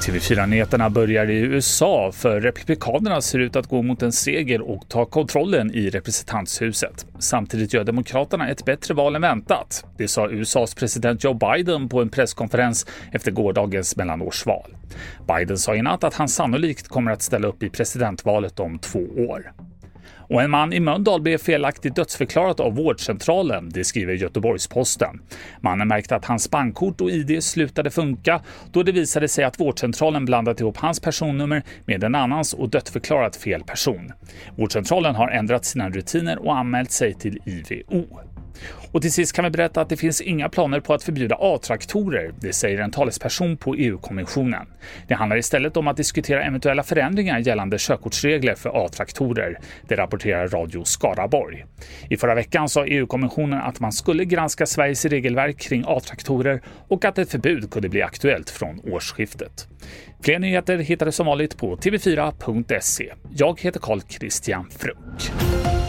TV4-nyheterna börjar i USA för Republikanerna ser ut att gå mot en seger och ta kontrollen i representanthuset. Samtidigt gör Demokraterna ett bättre val än väntat. Det sa USAs president Joe Biden på en presskonferens efter gårdagens mellanårsval. Biden sa i natt att han sannolikt kommer att ställa upp i presidentvalet om två år. Och en man i Mölndal blev felaktigt dödsförklarad av vårdcentralen, det skriver Göteborgs-Posten. Mannen märkte att hans bankkort och ID slutade funka då det visade sig att vårdcentralen blandat ihop hans personnummer med en annans och dödförklarat fel person. Vårdcentralen har ändrat sina rutiner och anmält sig till IVO. Och till sist kan vi berätta att det finns inga planer på att förbjuda A-traktorer, det säger en talesperson på EU-kommissionen. Det handlar istället om att diskutera eventuella förändringar gällande körkortsregler för A-traktorer, det rapporterar Radio Skaraborg. I förra veckan sa EU-kommissionen att man skulle granska Sveriges regelverk kring A-traktorer och att ett förbud kunde bli aktuellt från årsskiftet. Fler nyheter hittar du som vanligt på tv4.se. Jag heter Carl Christian Frunk.